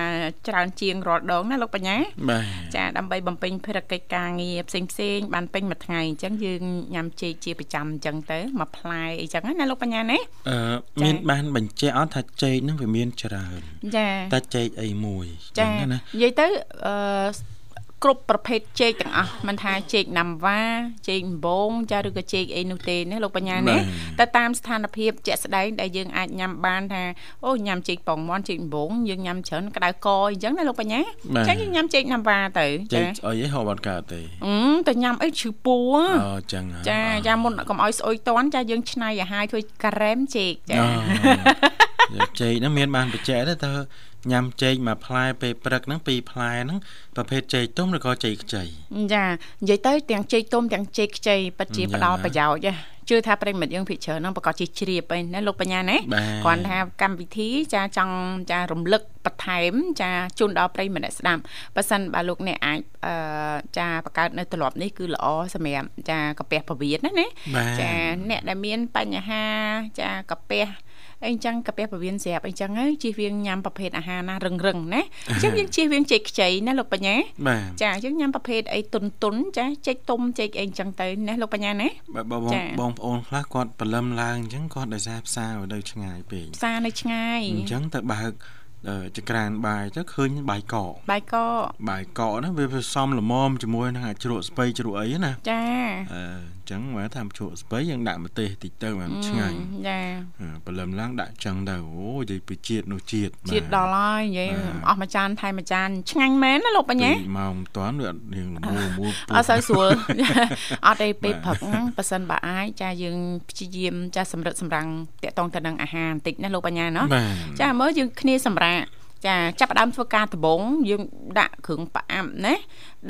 ច្រើនជាងរាល់ដងណាលោកបញ្ញាបាទចាដើម្បីបំពេញភារកិច្ចការងារផ្សេងផ្សេងៗបានពេញមួយថ្ងៃអញ្ចឹងយើងញ៉ាំចេកជាប្រចាំអញ្ចឹងទៅមួយផ្លែអីចឹងណាលោកបញ្ញាណាអឺមានបានបញ្ជាក់អត់ថាចេកហ្នឹងវាមានច្រើនចាតែចេកអីមួយចាហ្នឹងណានិយាយទៅអឺ គ្រប់ប្រភេទចេកទាំងអស់មិនថាចេកណាំវ៉ាចេកដំបងចាឬក៏ចេកអីនោះទេណាលោកបញ្ញាណាតែតាមស្ថានភាពជាក់ស្ដែងដែលយើងអាចញ៉ាំបានថាអូញ៉ាំចេកប៉ុងមន់ចេកដំបងយើងញ៉ាំច្រើនក្តៅកអីចឹងណាលោកបញ្ញាអញ្ចឹងយើងញ៉ាំចេកណាំវ៉ាទៅចេចាកអីហៅបាត់កើតទេអឺតែញ៉ាំអីឈឺពោះអូចឹងហ៎ចាចាមុនកុំឲ្យស្អុយតន់ចាយើងឆ្នៃអាហារធ្វើការ៉េមចេកចាអូ ចេកហ្នឹងមានបានបញ្ជាក់ទេតើញ៉ាំចេកមួយផ្លែពេលព្រឹកហ្នឹងពីរផ្លែហ្នឹងប្រភេទចេកទុំឬក៏ចេកខ្ចីចានិយាយទៅទាំងចេកទុំទាំងចេកខ្ចីពិតជាយ៉ាផ្ដល់ប្រយោជន៍ចាជឿថាប្រិមិត្តយើងភិកច្រើនហ្នឹងប្រកាសជាជ្រាបឯណាលោកបញ្ញាណាបាទគ្រាន់ថាកម្មវិធីចាចង់ចារំលឹកបន្ថែមចាជូនដល់ប្រិមិត្តអ្នកស្ដាប់បើសិនបើលោកអ្នកអាចអឺចាបង្កើតនៅទ្រព្យនេះគឺល្អសម្រាប់ចាកាពះពវៀនណាណាបាទចាអ្នកដែលមានបញ្ហាចាកាពះ អីចឹងកាពះពវៀនស្រាប់អីចឹងហើយជៀសវាងញ៉ាំប្រភេទអាហារណារឹងរឹងៗណាអញ្ចឹងយើងជៀសវាងចេកខ្ចីណាលោកបញ្ញាបាទចាយើងញ៉ាំប្រភេទអីតុនតុនចាចេកទុំចេកអីចឹងទៅណាលោកបញ្ញាណាបើបងចាបងប្អូនខ្លះគាត់ព្រលឹមឡើងអញ្ចឹងគាត់ដោយសារផ្សារឲ្យនៅឆ្ងាយពេកផ្សារនៅឆ្ងាយអញ្ចឹងទៅបើកអឺចក្រានបាយទៅឃើញបាយកកបាយកកបាយកកហ្នឹងវាវាសំល្មមជាមួយនឹងអាចជ្រក់ស្ពៃជ្រក់អីណាចាអឺអញ្ចឹងបើថាជ្រក់ស្ពៃយើងដាក់ម្ទេសតិចទៅបានឆ្ងាញ់ចាអឺព្រលឹមឡើងដាក់ចឹងទៅអូនិយាយពីជាតិនោះជាតិជាតិដល់ហើយនិយាយបាទអស់មួយចានថែមមួយចានឆ្ងាញ់មែនណាលោកបញ្ញាពីម៉ោងមិនតាន់វាអត់រៀងល្មមមួយពុះអត់សូវស្រួលអត់ទេពេលបាទព្រឹកហ្នឹងប៉ះសិនបើអាចចាយើងព្យាយាមចាសម្រិតសម្រាំងតាក់ទងទៅនឹងអាហារបន្តិចណាលោកបញ្ញាណោះបាទចាមើលយើងគ្នាសម្រាប់ ចាចាប់ផ្ដើមធ្វើការដំបងយើងដាក់គ្រឿងផ្អាប់ណា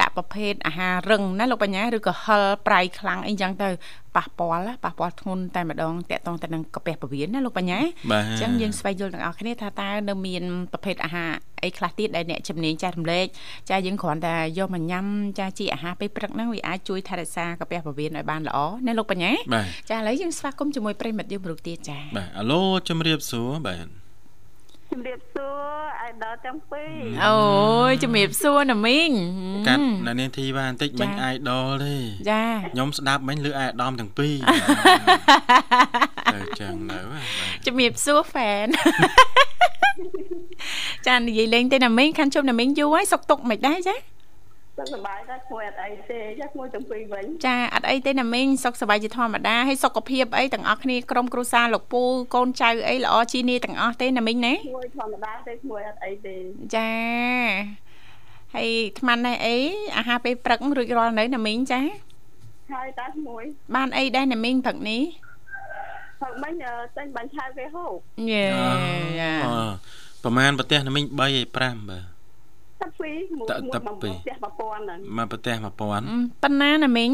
ដាក់ប្រភេទអាហាររឹងណាលោកបញ្ញាឬក៏ហិលប្រៃខ្លាំងអីចឹងទៅប៉ះពាល់ណាប៉ះពាល់ធ្ងន់តែម្ដងតាក់ទងទៅនឹងកាពះពវៀនណាលោកបញ្ញាបាទអញ្ចឹងយើងស្វែងយល់ទាំងអស់គ្នាថាតើនៅមានប្រភេទអាហារអីខ្លះទៀតដែលអ្នកជំនាញចែករំលែកចាយើងគ្រាន់តែយកមកញ៉ាំចាជាអាហារពេលព្រឹកហ្នឹងវាអាចជួយថែរក្សាកាពះពវៀនឲ្យបានល្អណាលោកបញ្ញាបាទចាឥឡូវយើងស្វាគមន៍ជាមួយប្រិមិត្តយើងមួយរូបទៀតចាបាទអាឡូជំរាបសួរបាទ ជំរាបសួរឲ្យដល់ទាំងពីរអូយជំរាបសួរណាមីងកាត់នៅនាងធីវ៉ាបន្តិចចាមិញអាយដលទេចាខ្ញុំស្ដាប់មិញលើអាយដាមទាំងពីរទៅចឹងនៅបាទជំរាបសួរហ្វេនចានិយាយលេងទេណាមីងខាន់ជុំណាមីងយូរហើយសុកទុកមិនដែរចា សុខសប្បាយដែរគួរអត់អីទេចាគួរទាំងពីរវិញចាអត់អីទេណាមីងសុខសប្បាយជាធម្មតាហើយសុខភាពអីទាំងអស់គ្នាក្រុមគ្រួសារលោកពូកូនចៅអីល្អជីនីទាំងអស់ទេណាមីងណាគួរធម្មតាទេគួរអត់អីទេចាហើយថ្មនេះអីអាហារពេលព្រឹករួចរាល់នៅណាមីងចាហើយតាមួយ បានអីដែរណាមីងព្រឹកនេះហើយមិញអឺចេញបាញ់ឆៅគេហូបយេចាអឺប្រហែលប្រទេសណាមិញ3ឯ5បាទ តាពីរមួយតាមួយតាបំពីពោះរផ្ទះប្រព័ន្ធហ្នឹងមកប្រទេស1000ប៉ុណ្ណាណាមីង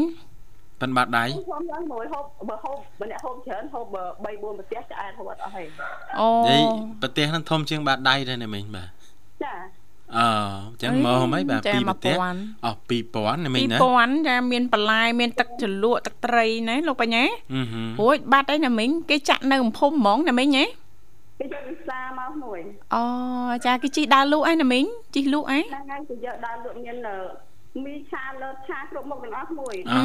ប៉ិនបាត់ដៃខ្ញុំឡើងមួយហូបបើហូបម្នាក់ហូបច្រើនហូប3 4ប្រទះឆ្អែតហូបអត់អស់ទេអូនិយាយប្រទេសហ្នឹងធំជាងបាត់ដៃដែរណាមិញបាទចាអឺអញ្ចឹងមកហ្មងបាទចាពីរប្រទេស1000អស់2000ណាមិញណា2000ចាមានបន្លែមានទឹកជ្រលក់ទឹកត្រីណាលោកបញ្ញាអឺហឺរួចបាត់អីណាមីងគេចាក់នៅកំភុំហ្មងណាមីងហ៎ គេយកវិសាមកមួយអូចាគេជីដើរលក់អីណាមីងជីលក់អីហ្នឹងហើយគេយកដើរលក់មានអឺមីឆាលើតឆាគ្រប់មុខទាំងអស់មួយអឺ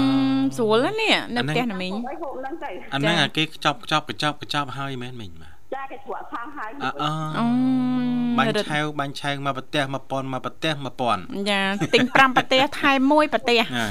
ស្រួលណាស់នេះនៅផ្ទះណាមីងហូបអីហូបហ្នឹងទៅអាហ្នឹងចាអាគេខ្ចប់ខ្ចប់កញ្ចប់កញ្ចប់ហើយមែនមិញបាទចាគេជ្រក់ថងហើយអឺអឺអូបាញ់រត់ឆាវបាញ់ឆាវមកប្រទេស1000មកប្រទេស1000ចាទិញ5ប្រទេសថែមមួយប្រទេសណា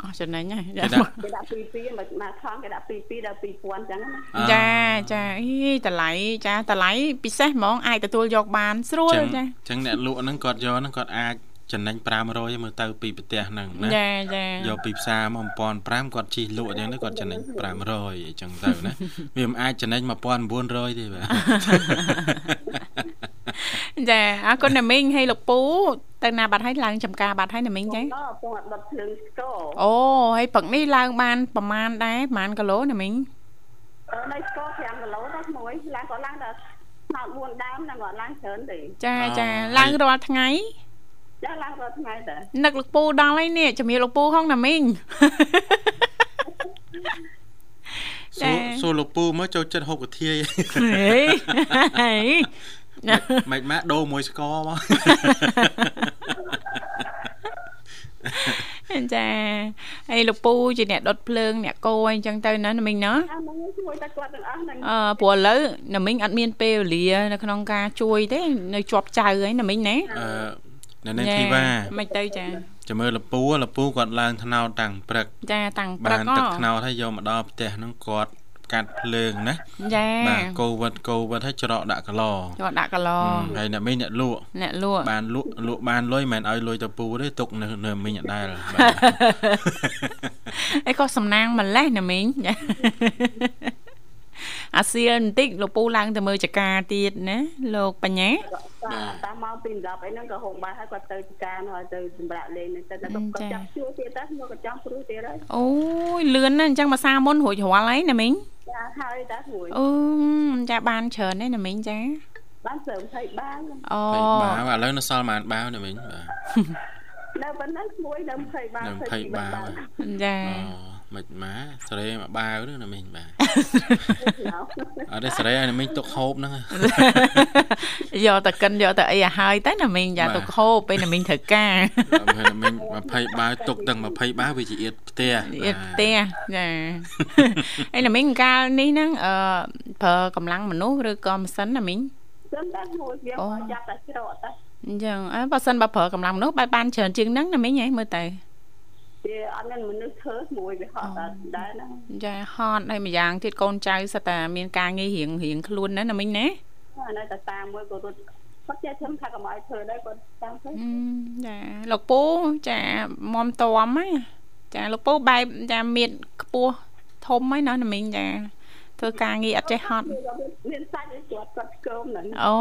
អស់ចំណេញហើយគេដាក់គេដាក់ពីពីមកមកថងគេដាក់ពីពីដល់2000អញ្ចឹងណាចាចាអីតម្លៃចាតម្លៃពិសេសហ្មងអាចទទួលយកបានស្រួលចាអញ្ចឹងអ្នកលក់ហ្នឹងគាត់យកហ្នឹងគាត់អាចចំណេញ500មើលទៅពីប្រទេសហ្នឹងណាចាចាយកពីផ្សារមក1500គាត់ជិះលក់អញ្ចឹងទៅគាត់ចំណេញ500អញ្ចឹងទៅណាវាមិនអាចចំណេញ1900ទេបាទ ចាអរគុណណាមីងហើយលោកពូទៅណាបាត់ហើយឡើងចំការបាត់ហើយណាមីងចាអូពងអត់ដុតភ្លើងស្គរអូហើយព្រឹកនេះឡើងបានប្រមាណដែរប្រមាណគីឡូណាមីងអឺនៅស្គរ5គីឡូដល់មួយឡើងក៏ឡើងដល់ស្នោត4ដើមហ្នឹងគាត់ឡើងច្រើនទេចាចាឡើងរាល់ថ្ងៃចាឡើងរាល់ថ្ងៃតើនឹកលោកពូដល់ហើយនេះជំរាបលោកពូហងណាមីងសួរសួរលោកពូមកចូលចិត្តហុកកាធាយហេ មិនម៉ាក់ដូរមួយស្ករមកចាហើយលោកពូជាអ្នកដុតភ្លើងអ្នកកោអីចឹងទៅណាណាមីងណាជួយតែគាត់ទាំងអស់ហ្នឹងអឺព្រោះឥឡូវណាមីងអត់មានពេលវេលា នៅក្នុងការជួយទេនៅជាប់ចៅហើយណាមីងណាអឺនៅនេះធីវ៉ាមិនទៅចាចាំមើលលពូលពូគាត់ឡើងថ្នោតតាំងព្រឹកចាតាំងព្រឹកបានទឹកថ្នោតហើយយកមកដល់ផ្ទះហ្នឹងគាត់ កាត់ភ្លើងណាចាបាទកូវិតកូវិតឲ្យច្រកដាក់កឡច្រកដាក់កឡហើយអ្នកមីងអ្នកលក់អ្នកលក់បានលក់លក់បានលុយមិនឲ្យលុយទៅពូទេទុកនៅនៅមីងអដែលបាទអីក៏សំណាងម្លេះណាមីងចាអាសៀលបន្តិចលោកពូឡើងទៅមើលចកាទៀតណាលោកបញ្ញាតាមមកពី10អីហ្នឹងក៏ហូបបាយហើយគាត់ទៅចកានោះទៅសម្រាប់លេងទៅតែគាត់ចាប់ជួទៀតតែមកក៏ចាំព្រោះទៀតហើយអូយលឿនណាស់អញ្ចឹងមួយសាមុនរួចរាល់ហើយណាមីង ចាហើយតារួចអូចាបានច្រើនទេណាមីងចាបានស្រើ20បាវអូ20បាវឥឡូវនៅសល់ប៉ុន្មានបាវណាមីងបាទនៅប៉ុណ្ណឹងមួយនៅ20បាវ20បាវចា មិនម៉ាសេរីមកបាវហ្នឹងណាមីងបាទអត់ទេសេរីឲ្យណាមីងទុកហូបហ្នឹងយកតែកិនយកតែអីឲ្យហើយតែណាមីងយ៉ាទុកហូបពេលណាមីងត្រូវការណាមីង20បាវទុកទាំង20បាវវាជាអៀតផ្ទះអៀតផ្ទះចាអីណាមីងកាលនេះហ្នឹងអឺប្រើកម្លាំងមនុស្សឬក៏ម៉ាស៊ីនណាមីងចឹងតែមួយវាចាប់តែច្រកតែអញ្ចឹងអើបើសិនបើប្រើកម្លាំងមនុស្សបែបបានច្រើនជាងហ្នឹងណាមីងហ៎មើលទៅ វាអត់មានមនុស្សធ្វើមួយវាហត់ដែរណាចាហត់ហើយម្យ៉ាងទៀតកូនចៅសិតតែមានការងាររៀងរៀងខ្លួនណាណាមិញណានៅតែតាមមួយក៏រត់គាត់ចេះធ្វើថាកុំឲ្យធ្វើដែរគាត់តាមធ្វើចាលោកពូចាមុំតមណាចាលោកពូបែបចាមៀតខ្ពស់ធំហើយណាណាមិញចា ធ្វើការងារអត់ចេះហត់មានសាច់ជាប់គាត់ស្គមហ្នឹងអូ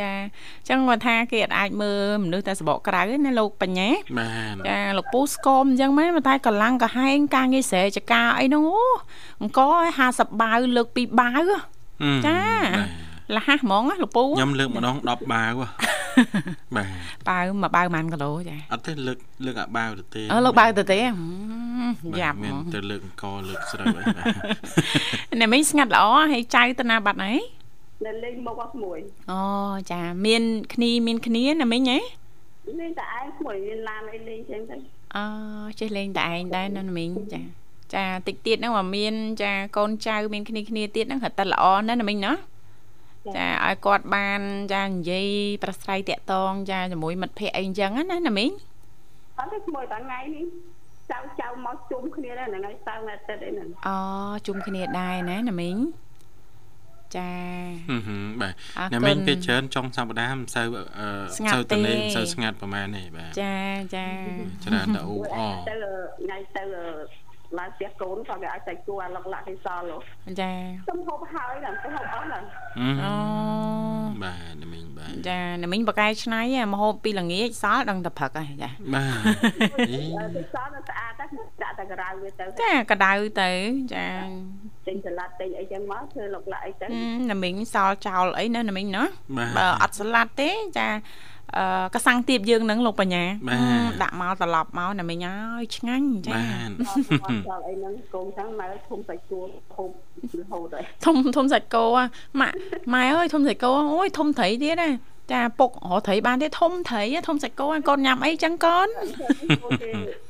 ចាអញ្ចឹងគាត់ថាគេអាចមើលមនុស្សតែសបកក្រៅណាលោកបញ្ញាបាទចាលោកពូស្គមអញ្ចឹងមែនតែកម្លាំងកាហែងការងារស្រែចកាអីហ្នឹងអូអង្គ50បាវលើកពីបាវចាលះហ្មងលោកពូខ្ញុំលើកម្ដង10បាវបាទបាវមួយបាវប៉ុន្មានគីឡូចាអត់ទេលើកលើកអាបាវទៅទេអឺលើកបាវទៅទេយ៉ាប់មានទៅលើកអង្គលើកស្រូវអីបាទអ្នកមិញស្ងាត់ល្អហើយចៅទៅណាបាត់ហើយនៅលេងមកអស់មួយអូចាមានគ្នាមានគ្នាណាមិញហ៎លេងតែឯងមួយមានឡានអីលេងចឹងទៅអឺចេះលេងតែឯងដែរណាមិញចាចាតិចទៀតហ្នឹងមកមានចាកូនចៅមានគ្នាគ្នាទៀតហ្នឹងរត់តែល្អណាស់ណាមិញណា ចាឲ្យគាត់បានចានិយាយប្រស្រ័យតាក់តងចាជាមួយមិត្តភ័ក្តិអីអញ្ចឹងណាណាមីងអត់ទេមួយតាថ្ងៃនេះចៅចៅមកជុំគ្នាដែរថ្ងៃសៅរ៍អាទិត្យអីហ្នឹងអូជុំគ្នាដែរណាណាមីងចាបាទអ្នកមីងពេលច្រើនចុងសប្តាហ៍មិនសូវសូវតលេមិនសូវស្ងាត់ប្រហែលទេបាទចាចាច្រើនតែអូអទៅថ្ងៃទៅ ឡើងផ្ទះកូនក៏វាឲ្យតែគួរអាលុកលាក់គេសល់ចាខ្ញុំហូបហើយដល់ទៅហូបអស់ហ្នឹងអូបាទណាមីងបាទចាណាមីងបកែឆ្នៃមហូបពីល្ងាចសល់ដឹងតែព្រឹកហើយចាបាទសល់ស្អាតតែដាក់តែក្រៅវាទៅចាកដៅទៅចាទិញសាឡាត់ទិញអីចឹងមកធ្វើលុកលាក់អីទៅណាមីងសល់ចោលអីណាណាមីងណាបើអត់សាឡាត់ទេចាអឺ កសាំងទៀបយើងនឹងលោកបញ្ញាដាក់មកត្រឡប់មកណាមិញអើយឆ្ងាញ់ចាបាទដល់អីហ្នឹងកូនចឹងម៉ែធំសាច់គោហូបរហូតហើយធំធំសាច់គោម៉ាក់ម៉ែអើយធំសាច់គោអូយធំត្រីទៀតណាចាពុករកត្រីបានទេធំត្រីធំសាច់គោកូនញ៉ាំអីចឹងកូន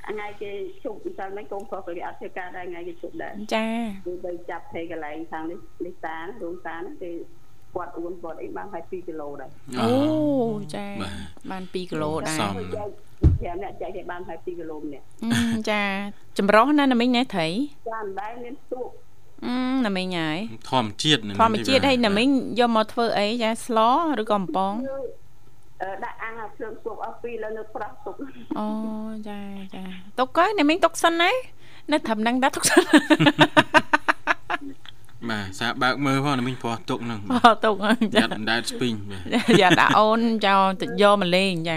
ថ្ងៃគេជប់អញ្ចឹងមិនកូនប្រុសគេអត់ធ្វើការដែរថ្ងៃគេជប់ដែរចាគេទៅចាប់ត្រីកន្លែងខាងនេះនេះតារួមតាហ្នឹងគេ គាត់អួនគាត់អីបានហើយ2គីឡូដែរអូចាបាន2គីឡូដែរសម5នាក់ចែកឲ្យបាន22គីឡូម្នាក់ចាចម្រោះណាណាមិញណែត្រីចាមិនដែលមានទូកអឺណាមិញហើយធម្មជាតិធម្មជាតិហើយណាមិញយកមកធ្វើអីចាស្លឬក៏អំពងដាក់អាំងអាភ្លើងទុកអស់ពីលើនៅប្រោះទុកអូចាចាទុកហើយណាមិញទុកសិនណានៅត្រឹមហ្នឹងដែរទុកសិន បាទសាបើកមើលផងមិញព្រោះទុកហ្នឹងបាទទុកហ្នឹងចាយ៉ាដែតស្ពីងយ៉ាដាក់អូនចោលទៅយកមកលេងចា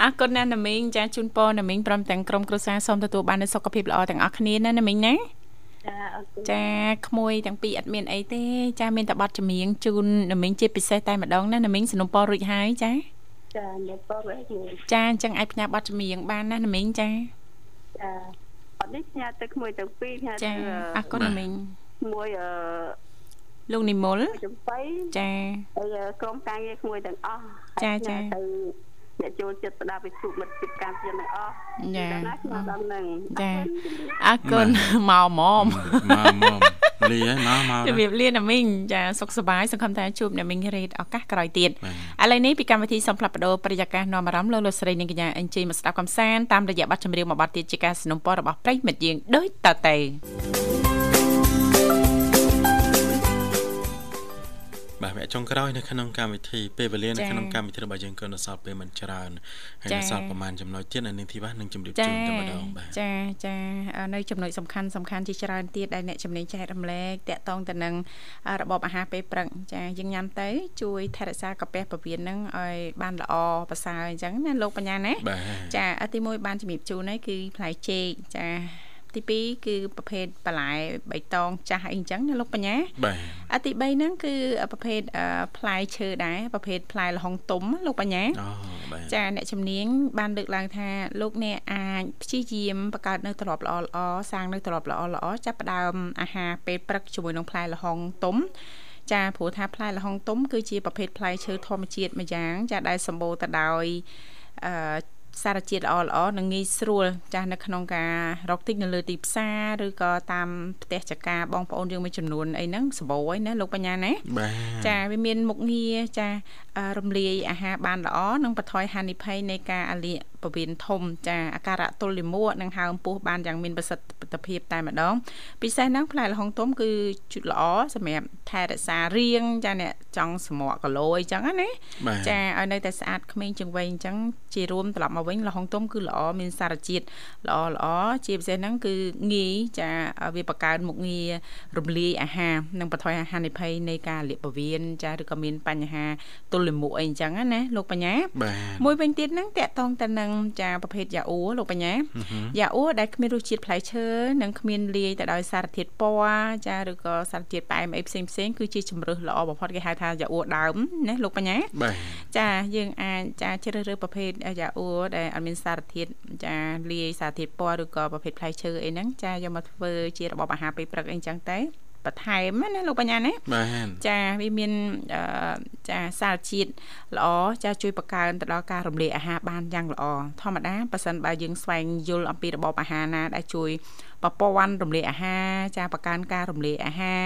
អរគុណណាស់ណាមីងចាជូនពរណាមីងព្រមទាំងក្រុមគ្រួសារសូមទទួលបាននូវសុខភាពល្អទាំងអស់គ្នាណាណាមីងណាចាអរគុណចាក្មួយទាំងពីរអត់មានអីទេចាមានតែប័ណ្ណចម្រៀងជូនណាមីងជាពិសេសតែម្ដងណាណាមីងสนុំពររួចហើយចាចាអ្នកពររួចចាអញ្ចឹងអាចផ្ញើប័ណ្ណចម្រៀងបានណាណាមីងចាចាអត់ នេះផ្ញើទៅក្មួយទាំងពីរផ្ញើទៅអរគុណមីងមួយអឺលោកនិមលចំបៃចាហើយក្រុមការងារក្មួយទាំងអស់ចាចាទៅ អ្នកចូលចិត្តស្ដាប់វិទ្យុមិត្តភាពការពារទាំងអស់ចាខ្ញុំដល់នឹងចាអរគុណមកម៉មមកម៉មលីហើយមកមកជំរាបលាណាមីងចាសុខសប្បាយសង្ឃឹមថាជួបអ្នកមីងរ៉េតឱកាសក្រោយទៀតឥឡូវនេះពីកម្មវិធីសំផ្លាប់បដោប្រយាករនាំអារម្មណ៍លោកលោកស្រីនិងកញ្ញាអញ្ជើញមកស្ដាប់កំសាន្តតាមរយៈបទចម្រៀងមួយបទទៀតជាការสนับสนุนរបស់ប្រិយមិត្តយើងដូចតទៅ បាទវគ្គចុងក្រោយនៅក្នុងកម្មវិធីពេលវេលានៅក្នុងកម្មវិធីរបស់យើងក៏នៅសល់ពេលមិនច្រើនហើយនៅសល់ប្រហែលចំណុចទៀតនៅនឹងធីវ៉ានឹងជម្រាបជូនតែម្ដងបាទចាចានៅចំណុចសំខាន់សំខាន់ជាច្រើនទៀតដែលអ្នកជំនាញចែករំលែកតាក់ទងទៅនឹងរបបអាហារពេលព្រឹកចាយើងញ៉ាំទៅជួយថែរក្សាកាពះពោះវៀននឹងឲ្យបានល្អប្រសើរអញ្ចឹងណាលោកបញ្ញាណាចាទី1បានជំរាបជូនហើយគឺផ្លែចេកចា ទី2គឺប្រភេទបន្លែបៃតងចាស់អីអញ្ចឹងណាលោកបញ្ញាបាទអាទី3ហ្នឹងគឺប្រភេទផ្លែឈើដែរប្រភេទផ្លែល្ហុងទុំលោកបញ្ញាអូបាទចាអ្នកជំនាញបានលើកឡើងថាលោកអ្នកអាចព្យាយាមបង្កើតនៅទ្រព្យល្អល្អសាងនៅទ្រព្យល្អល្អចាប់ផ្ដើមអាហារពេលព្រឹកជាមួយនឹងផ្លែល្ហុងទុំចាព្រោះថាផ្លែល្ហុងទុំគឺជាប្រភេទផ្លែឈើធម្មជាតិមួយយ៉ាង ចាដែលសម្បូរទៅដោយអឺ សារជាតិល្អល្អនិងងាយស្រួលចាស់នៅក្នុងការរកទិញនៅលើទីផ្សារឬក៏តាមផ្ទះចការបងប្អូនយើងមួយចំនួនអីហ្នឹងសម្បូរហើយណាលោកបញ្ញាណាចាវាមានមុខងារចារំលាយអាហារបានល្អនិងបន្ថយហានិភ័យនៃការអាលៀកពវៀនធំចាអាការៈទល់លាមកនិងហើមពោះបានយ៉ាងមានប្រសិទ្ធភាពតែម្ដង ពិសេសហ្នឹងផ្លែល្ហុងទុំគឺជូតល្អសម្រាប់ថែរក្សារាងចាអ្នកចង់សម្រក់គីឡូអីចឹងណាចាឲ្យនៅតែស្អាតក្មេងជាងវ័យអញ្ចឹងជារួមត្រឡប់មកវិញល្ហុងទុំគឺល្អមានសារជាតិល្អល្អជាពិសេសហ្នឹងគឺងាយចាវាបង្កើនមុខងាររំលាយអាហារនិងបន្ថយហានិភ័យនៃការលាកពវៀនចាឬក៏មានបញ្ហាទល់លាមកអីអញ្ចឹងណាលោកបញ្ញាមួយវិញទៀតហ្នឹងតកតងទៅនឹងចាប្រភេទយ៉ាអ៊ូលោកបញ្ញាយ៉ាអ៊ូដែលគ្មានរសជាតិផ្លែឈើនិងគ្មានលាយទៅដោយសារធាតុពណ៌ចាឬក៏សារធាតុប៉ែមអីផ្សេងផ្សេងគឺជាជំរើសល្អបំផុតគេហៅថាយ៉ាអ៊ូដើមណាលោកបញ្ញាចាយើងអាចចាជ្រើសរើសប្រភេទយ៉ាអ៊ូដែលអត់មានសារធាតុចាលាយសារធាតុពណ៌ឬក៏ប្រភេទផ្លែឈើអីហ្នឹងចាយកមកធ្វើជារបបអាហារពេលព្រឹកអីចឹងទៅ បន្ថែមណាលោកបញ្ញាណាបាទចាវាមានចាសារជាតិល្អចាជួយបង្កើនទៅដល់ការរំលាយអាហារបានយ៉ាងល្អធម្មតាប៉ះសិនបើយើងស្វែងយល់អំពីរបបអាហារណាដែលជួយ ប្រព័ន្ធរំលាយអាហារចាបង្កើនការរំលាយអាហារ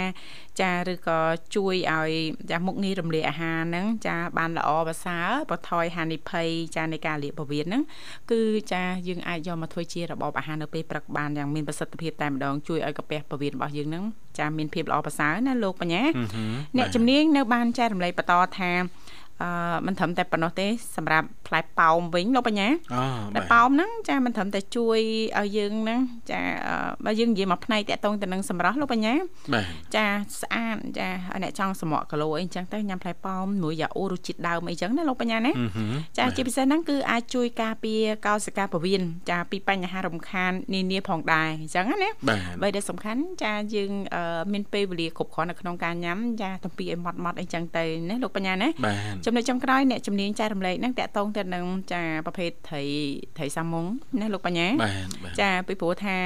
ចាឬក៏ជួយឲ្យចាមុខងាររំលាយអាហារហ្នឹងចាបានល្អប្រសើរបន្ថយហានិភ័យចានៃការលាកពវៀនហ្នឹងគឺចាយើងអាចយកមកធ្វើជារបបអាហារនៅពេលព្រឹកបានយ៉ាងមានប្រសិទ្ធភាពតែម្ដងជួយឲ្យកាពះពវៀនរបស់យើងហ្នឹងចាមានភាពល្អប្រសើរណាលោកបញ្ញាអ្នកជំនាញនៅបានចែករំលែកបន្តថា អឺមិនត្រឹមតែប៉ុណ្ណោះទេសម្រាប់ផ្លែប៉ោមវិញលោកបញ្ញាតែប៉ោមហ្នឹងចាមិនត្រឹមតែជួយឲ្យយើងហ្នឹងចាបើយើងនិយាយមកផ្នែកតាក់ទងទៅនឹងសម្រស់លោកបញ្ញាចាស្អាតចាអ្នកចង់សម្រក់គីឡូអីអញ្ចឹងទៅញ៉ាំផ្លែប៉ោមមួយយ៉ាអូរសជាតិដើមអីចឹងណាលោកបញ្ញាណាចាជាពិសេសហ្នឹងគឺអាចជួយការពារកោសិកាពវៀនចាពីបញ្ហារំខាននានាផងដែរអញ្ចឹងណាបើដែលសំខាន់ចាយើងមានពេលវេលាគ្រប់គ្រាន់នៅក្នុងការញ៉ាំចាទំពីឲ្យម៉ត់ម៉ត់អីចឹងទៅណាលោកបញ្ញាណាចំណុចចុងក្រោយអ្នកជំនាញចែករំលែកហ្នឹងតាក់ទងទៅនឹងចាប្រភេទត្រីត្រីសាម៉ុងណាលោកបញ្ញាចាពីព្រោះថា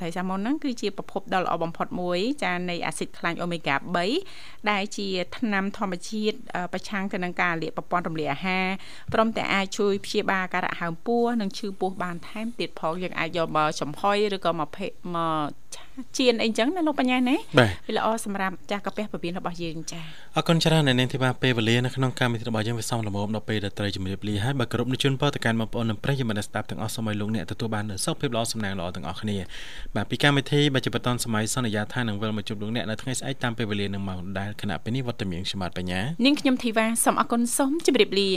ត្រីសាម៉ុងហ្នឹងគឺជាប្រភពដ៏ល្អបំផុតមួយ ចានៃអាស៊ីតខ្លាញ់អូមេហ្គា3ដែលជាថ្នាំធម្មជាតិប្រឆាំងទៅនឹងការលាកប្រព័ន្ធរំលាយអាហារព្រមទាំងអាចជួយព្យាបាលការៈហើមពោះនិងឈឺពោះបានថែមទៀតផងយើងអាចយកមកចំហុយឬក៏មកមកឆា ជៀនអីចឹងណាលោកបញ្ញាណាបាទវាល្អសម្រាប់ចាស់កាពះពវៀនរបស់យើងចាអរគុណច្រើនអ្នកនាងធីបាពេលវេលានៅក្នុងកម្មវិធីរបស់យើងវាសមល្មមដល់ពេលដែលត្រូវជំរាបលាហើយបើគ្រប់នឹងជូនពរទៅកាន់បងប្អូននិងប្រិយមិត្តអ្នកស្ដាប់ទាំងអស់សូមឲ្យលោកអ្នកទទួលបាននូវសុខភាពល្អសំណាងល្អទាំងអស់គ្នាបាទពីកម្មវិធីបើជាបន្តសម័យសន្យាថានឹងវិលមកជួបលោកអ្នកនៅថ្ងៃស្អែកតាមពេលវេលានឹងម៉ោងដដែលគណៈពេលនេះវត្តមានខ្ញុំបាទបញ្ញានាងខ្ញុំធីវ៉ាសូមអរគុណសូមជម្រាបលា